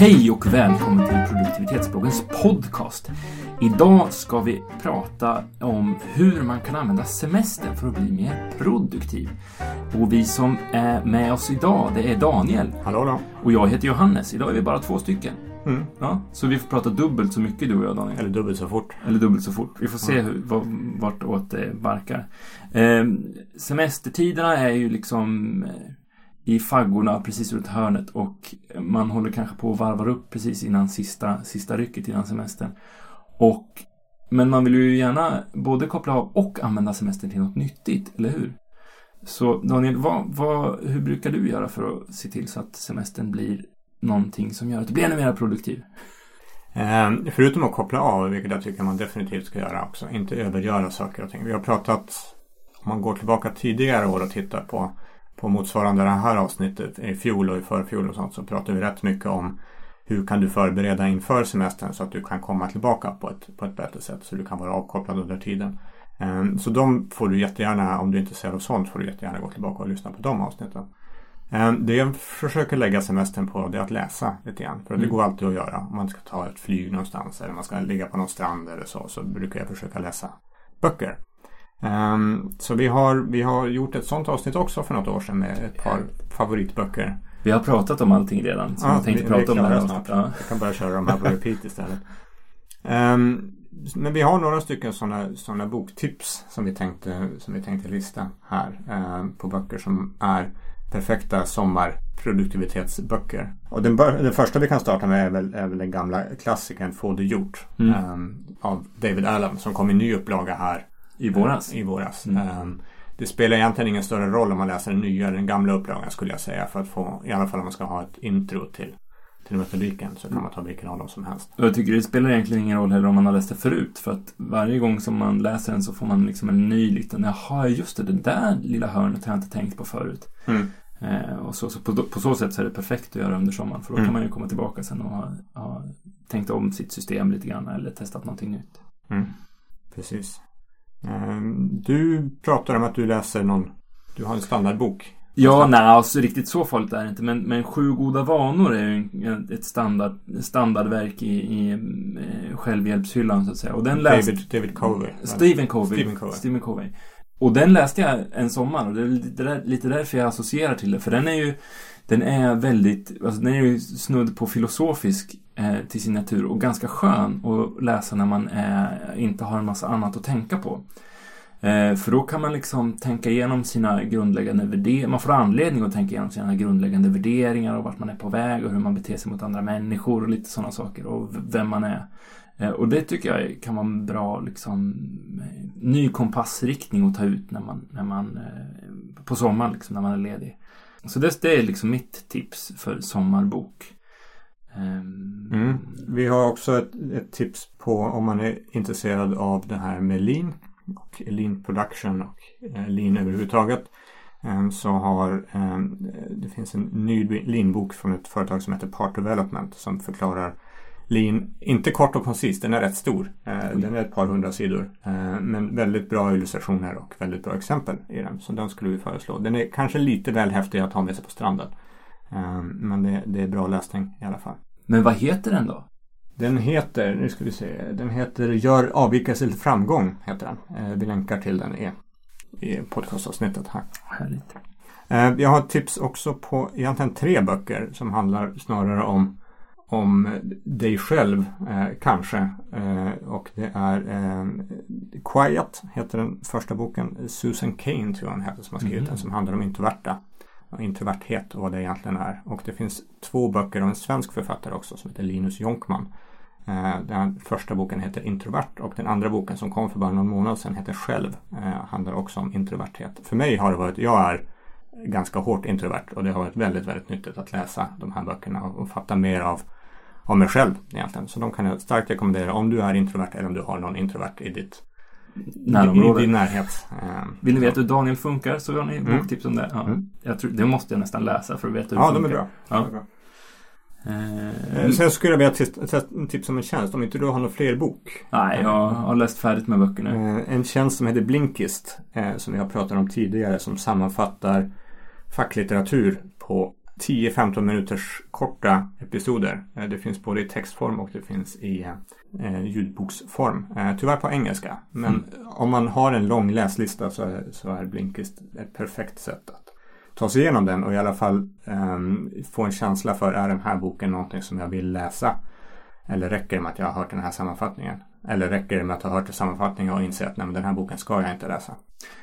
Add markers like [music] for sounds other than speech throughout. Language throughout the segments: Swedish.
Hej och välkommen till produktivitetsbloggens podcast. Idag ska vi prata om hur man kan använda semestern för att bli mer produktiv. Och vi som är med oss idag, det är Daniel. Hallå då. Och jag heter Johannes. Idag är vi bara två stycken. Mm. Ja, så vi får prata dubbelt så mycket du och jag Daniel. Eller dubbelt så fort. Eller dubbelt så fort. Vi får se hur, vad, vartåt det barkar. Eh, semestertiderna är ju liksom eh, i faggorna precis runt hörnet och man håller kanske på att varva upp precis innan sista, sista rycket innan semestern. Och, men man vill ju gärna både koppla av och använda semestern till något nyttigt, eller hur? Så Daniel, vad, vad, hur brukar du göra för att se till så att semestern blir någonting som gör att du blir ännu mer produktiv? Ehm, förutom att koppla av, vilket jag tycker man definitivt ska göra också, inte övergöra saker och ting. Vi har pratat, om man går tillbaka tidigare år och tittar på, på motsvarande det här avsnittet i fjol och i förfjol och sånt, så pratar vi rätt mycket om hur kan du förbereda inför semestern så att du kan komma tillbaka på ett, på ett bättre sätt så du kan vara avkopplad under tiden. Eh, så de får du jättegärna, om du är intresserad av sånt, får du jättegärna gå tillbaka och lyssna på de avsnitten. Eh, det jag försöker lägga semestern på det är att läsa lite grann. För det Mm. går alltid att göra. Om man ska ta ett flyg någonstans eller man ska ligga på någon strand eller så. Så brukar jag försöka läsa böcker. Ehm, Så vi har, vi har gjort ett sånt avsnitt också för något år sedan med ett par favoritböcker. Vi har pratat om allting redan som Ja, jag tänkte vi- vi prata om det här snart. Ja. Jag kan bara köra de här på repeat istället. Ehm, men vi har några stycken sådana såna boktips som vi tänkte, som vi tänkte lista här. ehm, på böcker som är perfekta sommarproduktivitetsböcker. Och den, bör, den första vi kan starta med är väl, är väl den gamla klassikern Få det gjort. Mm. ehm, av David Allen som kom i ny upplaga här I våras. i våras. Mm. Ehm, det spelar egentligen ingen större roll om man läser den nya eller den gamla upplagan skulle jag säga. För att få, i alla fall om man ska ha ett intro till, till metodiken så kan man ta vilken av dem som helst. Jag tycker det spelar egentligen ingen roll heller om man har läst det förut. För att varje gång som man läser den så får man liksom en ny liten, jaha just det, det där lilla hörnet har jag inte tänkt på förut. Eh, och så, så på, på så sätt så är det perfekt att göra under sommaren. För då Mm. kan man ju komma tillbaka sen och ha, ha tänkt om sitt system lite grann eller testat någonting nytt. Mm. Precis. Ehm, du pratar om att du läser någon, du har en standardbok. Ja, nej, alltså riktigt så farligt är det inte. Men, men Sju goda vanor är ju ett standard, standardverk i, i eh, självhjälpshyllan så att säga. Och den läste... David, David Covey. Stephen Covey. Stephen Covey. Stephen Covey. Och den läste jag en sommar och det är lite, där, lite därför jag associerar till det. För den är ju den är väldigt, alltså den är ju snudd på filosofisk eh, till sin natur och ganska skön att läsa när man eh, inte har en massa annat att tänka på. Eh, för då kan man liksom tänka igenom sina grundläggande värderingar. Man får anledning att tänka igenom sina grundläggande värderingar och vart man är på väg och hur man beter sig mot andra människor och lite sådana saker och vem man är. Eh, och det tycker jag kan vara en bra liksom eh, ny kompassriktning att ta ut när man, när man eh, på sommaren liksom när man är ledig. Så det, det är liksom mitt tips för sommarbok. Ehm, mm. Vi har också ett, ett tips på om man är intresserad av det här med lean och lean production och eh, lean överhuvudtaget. Eh, Så har eh, det finns en ny lean-bok från ett företag som heter Part Development som förklarar lean, inte kort och koncis, den är rätt stor. Eh, Den är ett par hundra sidor. Eh, Men väldigt bra illustrationer och väldigt bra exempel i den. Så den skulle vi föreslå. Den är kanske lite väl häftig att ha med sig på stranden. Eh, Men det, det är bra läsning i alla fall. Men vad heter den då? Den heter, nu ska vi se, den heter Gör avvikelse till framgång. Heter den. Vi länkar till den i, i podcastavsnittet här. Härligt. Jag har tips också på egentligen tre böcker som handlar snarare om, om dig själv eh, kanske. Eh, och det är eh, Quiet heter den första boken. Susan Kane tror jag hon heter som har skrivit Mhm. den som handlar om introverta. Och introverthet och vad det egentligen är. Och det finns två böcker av en svensk författare också som heter Linus Jonkman. Eh, Den första boken heter Introvert och den andra boken som kom för bara någon månad sedan heter Själv. eh, Handlar också om introverthet. För mig har det varit, jag är ganska hårt introvert och det har varit väldigt, väldigt nyttigt att läsa de här böckerna och fatta mer av, av mig själv egentligen. Så de kan jag starkt rekommendera om du är introvert eller om du har någon introvert i ditt Närområde. i din närhet. Eh, Vill ni veta hur Daniel funkar så har ni Mm. boktips om det. Ja. Mm. Jag tror, det måste jag nästan läsa för att veta hur Ja, det de är funkar. bra. Ja. De är bra. Eh, Eh, Sen skulle jag vilja tis- tis- tips om en tjänst. Om inte du har någon fler bok. nej, jag har läst färdigt med böcker nu. Eh, En tjänst som heter Blinkist. Som vi har pratat om tidigare. Som sammanfattar facklitteratur på 10-15 minuters korta episoder. Eh, det finns både i textform och det finns i eh, ljudboksform. Eh, tyvärr på engelska. Men mm. om man har en lång läslista så är, så är Blinkist ett perfekt sätt att ta sig igenom den och i alla fall eh, få en känsla för är den här boken någonting som jag vill läsa? Eller räcker det med att jag har hört den här sammanfattningen? Eller räcker det med att ha hört sammanfattningen och inse att nej, men den här boken ska jag inte läsa?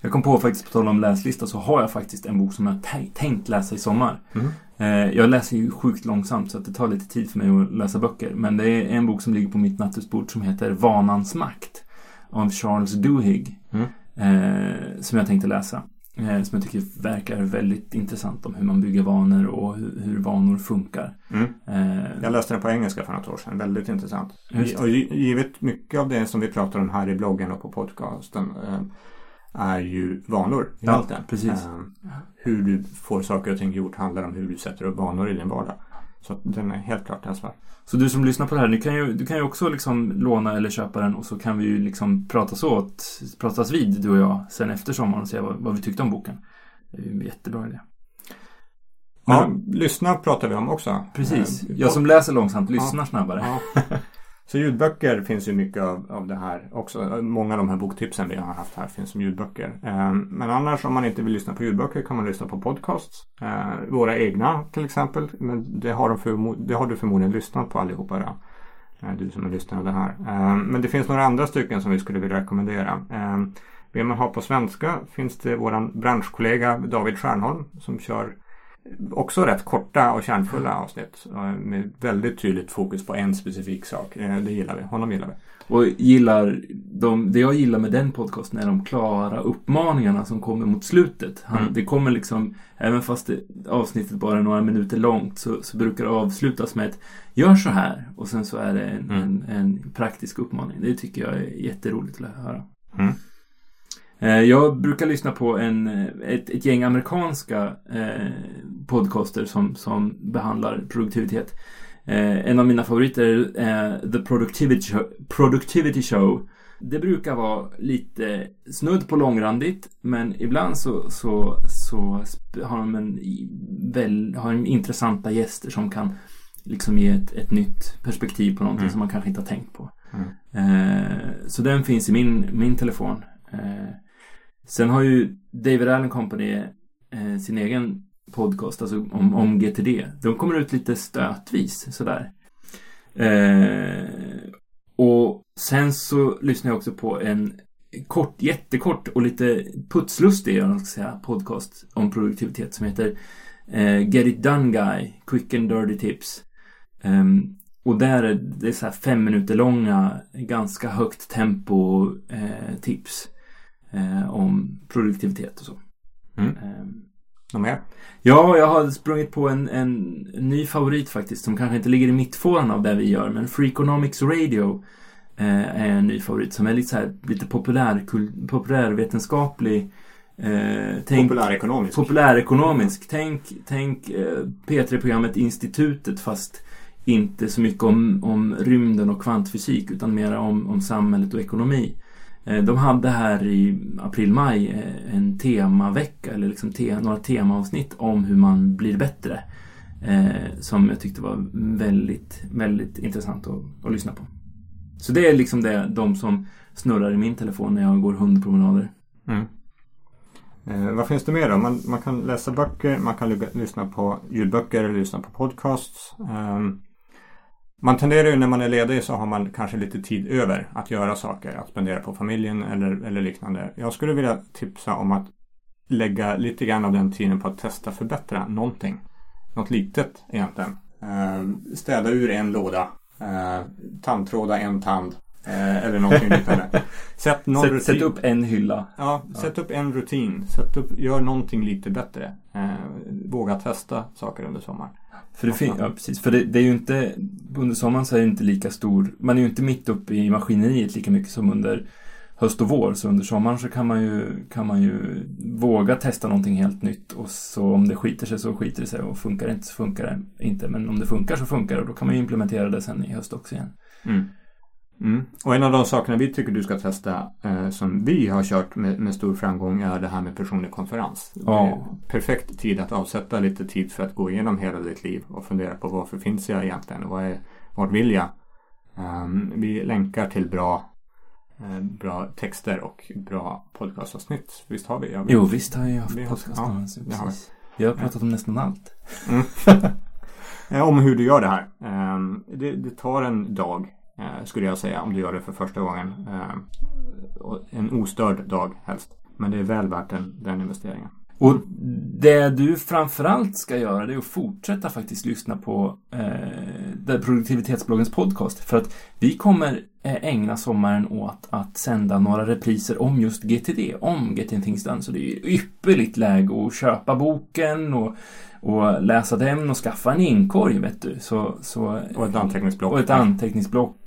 Jag kom på faktiskt, på tal om läslista, så har jag faktiskt en bok som jag tänkt läsa i sommar. Mm. Eh, jag läser ju sjukt långsamt så det tar lite tid för mig att läsa böcker. Men det är en bok som ligger på mitt nattduksbord som heter Vanans makt. Av Charles Duhigg. Mm. Eh, som jag tänkte läsa. Eh, som jag tycker verkar väldigt intressant om hur man bygger vanor och hur, vanor funkar. Mm. Eh, jag läste den på engelska för något år sedan. Väldigt intressant. Och givet mycket av det som vi pratar om här i bloggen och på podcasten eh, är ju vanor i ja, Precis. hur du får saker och ting gjort handlar om hur du sätter upp vanor i din vardag. Så den är helt klart läsvärd. Så du som lyssnar på det här, du kan ju, du kan ju också liksom låna eller köpa den och så kan vi ju liksom pratas åt, pratas vid du och jag sen efter sommaren och se vad, vad vi tyckte om boken. Det är ju en jättebra idé. Men, ja, lyssna pratar vi om också. Precis. Eh, jag som läser långsamt lyssnar ja, snabbare. Ja. [laughs] Så ljudböcker finns ju mycket av, av det här också. Många av de här boktipsen vi har haft här finns som ljudböcker. Eh, men annars om man inte vill lyssna på ljudböcker kan man lyssna på podcasts. Eh, våra egna till exempel. Men det har, de för, det har du förmodligen lyssnat på allihopa då. Eh, du som har lyssnat på det här. Eh, men det finns några andra stycken som vi skulle vilja rekommendera. Eh, vill man ha på svenska finns det våran branschkollega David Stjärnholm som kör också rätt korta och kärnfulla avsnitt. Med väldigt tydligt fokus på en specifik sak. Eh, det gillar vi. Honom gillar vi. Och gillar de, det jag gillar med den podcasten är de klara uppmaningarna som kommer mot slutet. Han, mm. Det kommer liksom, även fast det, avsnittet bara är några minuter långt så, så brukar det avslutas med ett Gör så här och sen så är det en, mm. en, en praktisk uppmaning. Det tycker jag är jätteroligt att höra. Mm. Eh, jag brukar lyssna på en, eh, ett, ett gäng amerikanska eh, podcaster som, som behandlar produktivitet. En av mina favoriter är The Productivity Show, Productivity Show. Det brukar vara lite snudd på långrandigt men ibland så, så, så har de en, väl, har de intressanta gäster som kan liksom ge ett, ett nytt perspektiv på någonting mm. som man kanske inte har tänkt på. Mm. Eh, så den finns i min, min telefon. Eh, Sen har ju David Allen Company eh, sin egen podcast, alltså om, om GTD. De kommer ut lite stötvis sådär. Eh, och sen så lyssnar jag också på en kort, jättekort och lite putslustig, jag ska säga, podcast om produktivitet som heter eh, Get It Done Guy, Quick and Dirty Tips. Um, och där är det så här fem minuter långa, ganska högt tempo eh, tips eh, om produktivitet och så. Mm. Eh, Något mer? Ja, jag har sprungit på en, en ny favorit faktiskt som kanske inte ligger i mittfåran av det vi gör men Freakonomics Radio eh, är en ny favorit som är lite så här, lite populär, populärvetenskaplig Eh, tänk, populärekonomisk. Populärekonomisk. Tänk, tänk eh, P3-programmet Institutet fast inte så mycket om, om rymden och kvantfysik utan mer om, om samhället och ekonomi. Eh, de hade här i april-maj eh, en temavecka eller liksom te, några temaavsnitt om hur man blir bättre. Eh, som jag tyckte var väldigt, väldigt intressant att, att lyssna på. Så det är liksom det, de som snurrar i min telefon när jag går hundpromenader. Mm. Eh, vad finns det mer då? Man, man kan läsa böcker, man kan lyssna på ljudböcker eller lyssna på podcasts. Eh, man tenderar ju när man är ledig så har man kanske lite tid över att göra saker, att spendera på familjen eller, eller liknande. Jag skulle vilja tipsa om att lägga lite grann av den tiden på att testa förbättra någonting. Något litet egentligen. Eh, städa ur en låda. Eh, tandtråda en tand. Eh, eller någonting [laughs] liknande. Sätt, någon sätt, sätt, upp en hylla. Ja, sätt ja. upp en rutin. Sätt upp, gör någonting lite bättre. Eh, våga testa saker under sommaren. För det, fin- ja, precis. För det, det, är ju inte, under sommaren så är det inte lika stor, man är ju inte mitt uppe i maskineriet lika mycket som under höst och vår. Så under sommaren så kan man ju, kan man ju våga testa någonting helt nytt. Och så om det skiter sig så skiter det sig och funkar det inte så funkar det inte. Men om det funkar så funkar det och då kan man ju implementera det sen i höst också igen. Mm. Mm. Och en av de sakerna vi tycker du ska testa eh, som vi har kört med, med, stor framgång är det här med personlig konferens. Ja. Perfekt tid att avsätta lite tid för att gå igenom hela ditt liv och fundera på varför finns jag egentligen och vad är, vart vill jag? Um, vi länkar till bra, eh, bra texter och bra podcastavsnitt. Visst har vi? Ja, vi jo, visst har jag haft vi har- podcast. ja, har. Vi har pratat om nästan allt. Mm. [laughs] Eh, om hur du gör det här. Ehm, det, det tar en dag Eh, skulle jag säga om du gör det för första gången. Eh, en ostörd dag helst. Men det är väl värt den, den investeringen. Och det du framförallt ska göra det är att fortsätta faktiskt lyssna på eh, produktivitetsbloggens podcast. För att vi kommer eh, ägna sommaren åt att sända några repriser om just GTD, om Getting Things Done. Så det är ypperligt läge att köpa boken och, och läsa den och skaffa en inkorg, vet du. Så, så, Och ett anteckningsblock. och ett anteckningsblock.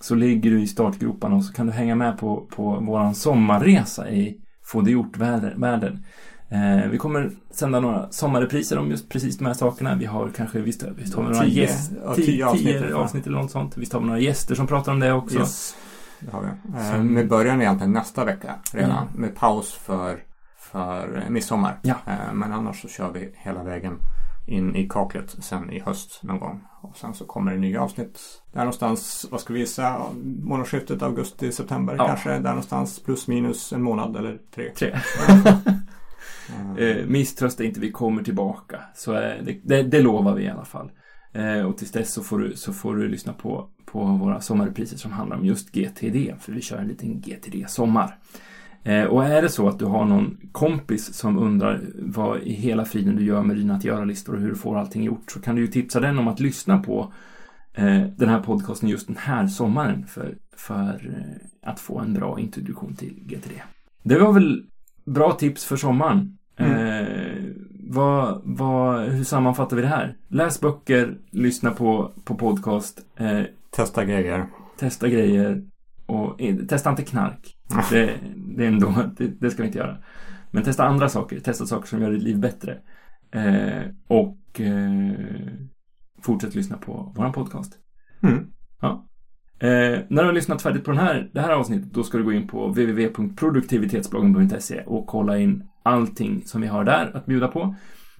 Så ligger du i startgroparna och så kan du hänga med på, på våran sommarresa i Få det gjort-världen. Eh, vi kommer sända några sommarrepriser om just precis de här sakerna. Vi har kanske, visst, visst har vi några Tio- gäster, ja, tio, tio avsnitt tio avsnitt eller något sånt. Visst har vi några gäster som pratar om det också. Yes, det har vi. Eh, Som- med början egentligen nästa vecka redan. Ja. Med paus för, för midsommar. Ja. Eh, men annars så kör vi hela vägen in i kaklet sen i höst någon gång. Och sen så kommer det nya avsnitt där någonstans, vad ska vi gissa, månadsskiftet augusti-september Ja. kanske. Där någonstans plus minus en månad eller tre. Tre. [laughs] Eh, Eh, misströsta inte, vi kommer tillbaka. Så eh, det, det, det lovar vi i alla fall. Eh, och tills dess så får du, så får du lyssna på, på våra sommarrepriser som handlar om just GTD. För vi kör en liten GTD-sommar. Och är det så att du har någon kompis som undrar vad i hela friden du gör med dina att göra-listor och hur du får allting gjort så kan du ju tipsa den om att lyssna på den här podcasten just den här sommaren för, för att få en bra introduktion till GTD. Det var väl bra tips för sommaren. Eh, vad, vad, hur sammanfattar vi det här? Läs böcker, lyssna på, på podcast, eh, testa grejer. testa grejer och eh, testa inte knark. Det, det är ändå, det, det ska vi inte göra. Men testa andra saker, testa saker som gör ditt liv bättre. Eh, och eh, fortsätt lyssna på våran podcast. Mm. Ja. Eh, när du har lyssnat färdigt på den här, det här avsnittet då ska du gå in på www.produktivitetsbloggen.se och kolla in allting som vi har där att bjuda på.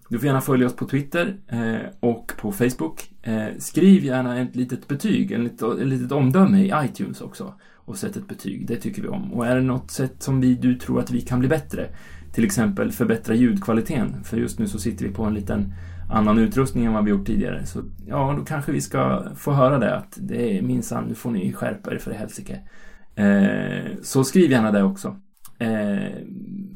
Du får gärna följa oss på Twitter eh, och på Facebook. Eh, skriv gärna ett litet betyg, litet, ett litet omdöme i iTunes också och sätt ett betyg. Det tycker vi om. Och är det något sätt som vi, du tror att vi kan bli bättre, till exempel förbättra ljudkvaliteten, för just nu så sitter vi på en liten annan utrustning än vad vi gjort tidigare. Så ja, då kanske vi ska få höra det att det är minsann, nu får ni skärpa er för i helsike. Eh, så skriv gärna det också. Eh,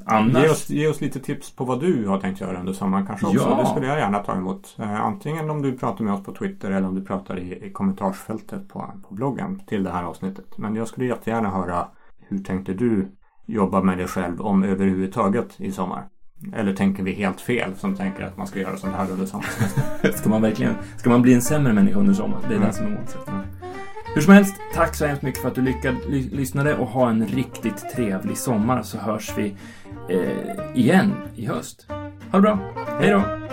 annars... Ge oss, ge oss lite tips på vad du har tänkt göra under sommaren kanske också. Ja. Det skulle jag gärna ta emot. Eh, antingen om du pratar med oss på Twitter eller om du pratar i, i kommentarsfältet på, på bloggen till det här avsnittet. Men jag skulle jättegärna höra hur tänkte du jobba med dig själv om överhuvudtaget i sommar? Eller tänker vi helt fel som tänker att man ska göra sånt här under sommaren? [laughs] Ska man verkligen, ska man bli en sämre människa under sommaren? Det är Mm. det som är målsättningen. Hur som helst, tack så hemskt mycket för att du lyckad, ly, lyssnade och ha en riktigt trevlig sommar så hörs vi eh, igen i höst. Ha det bra, hej då!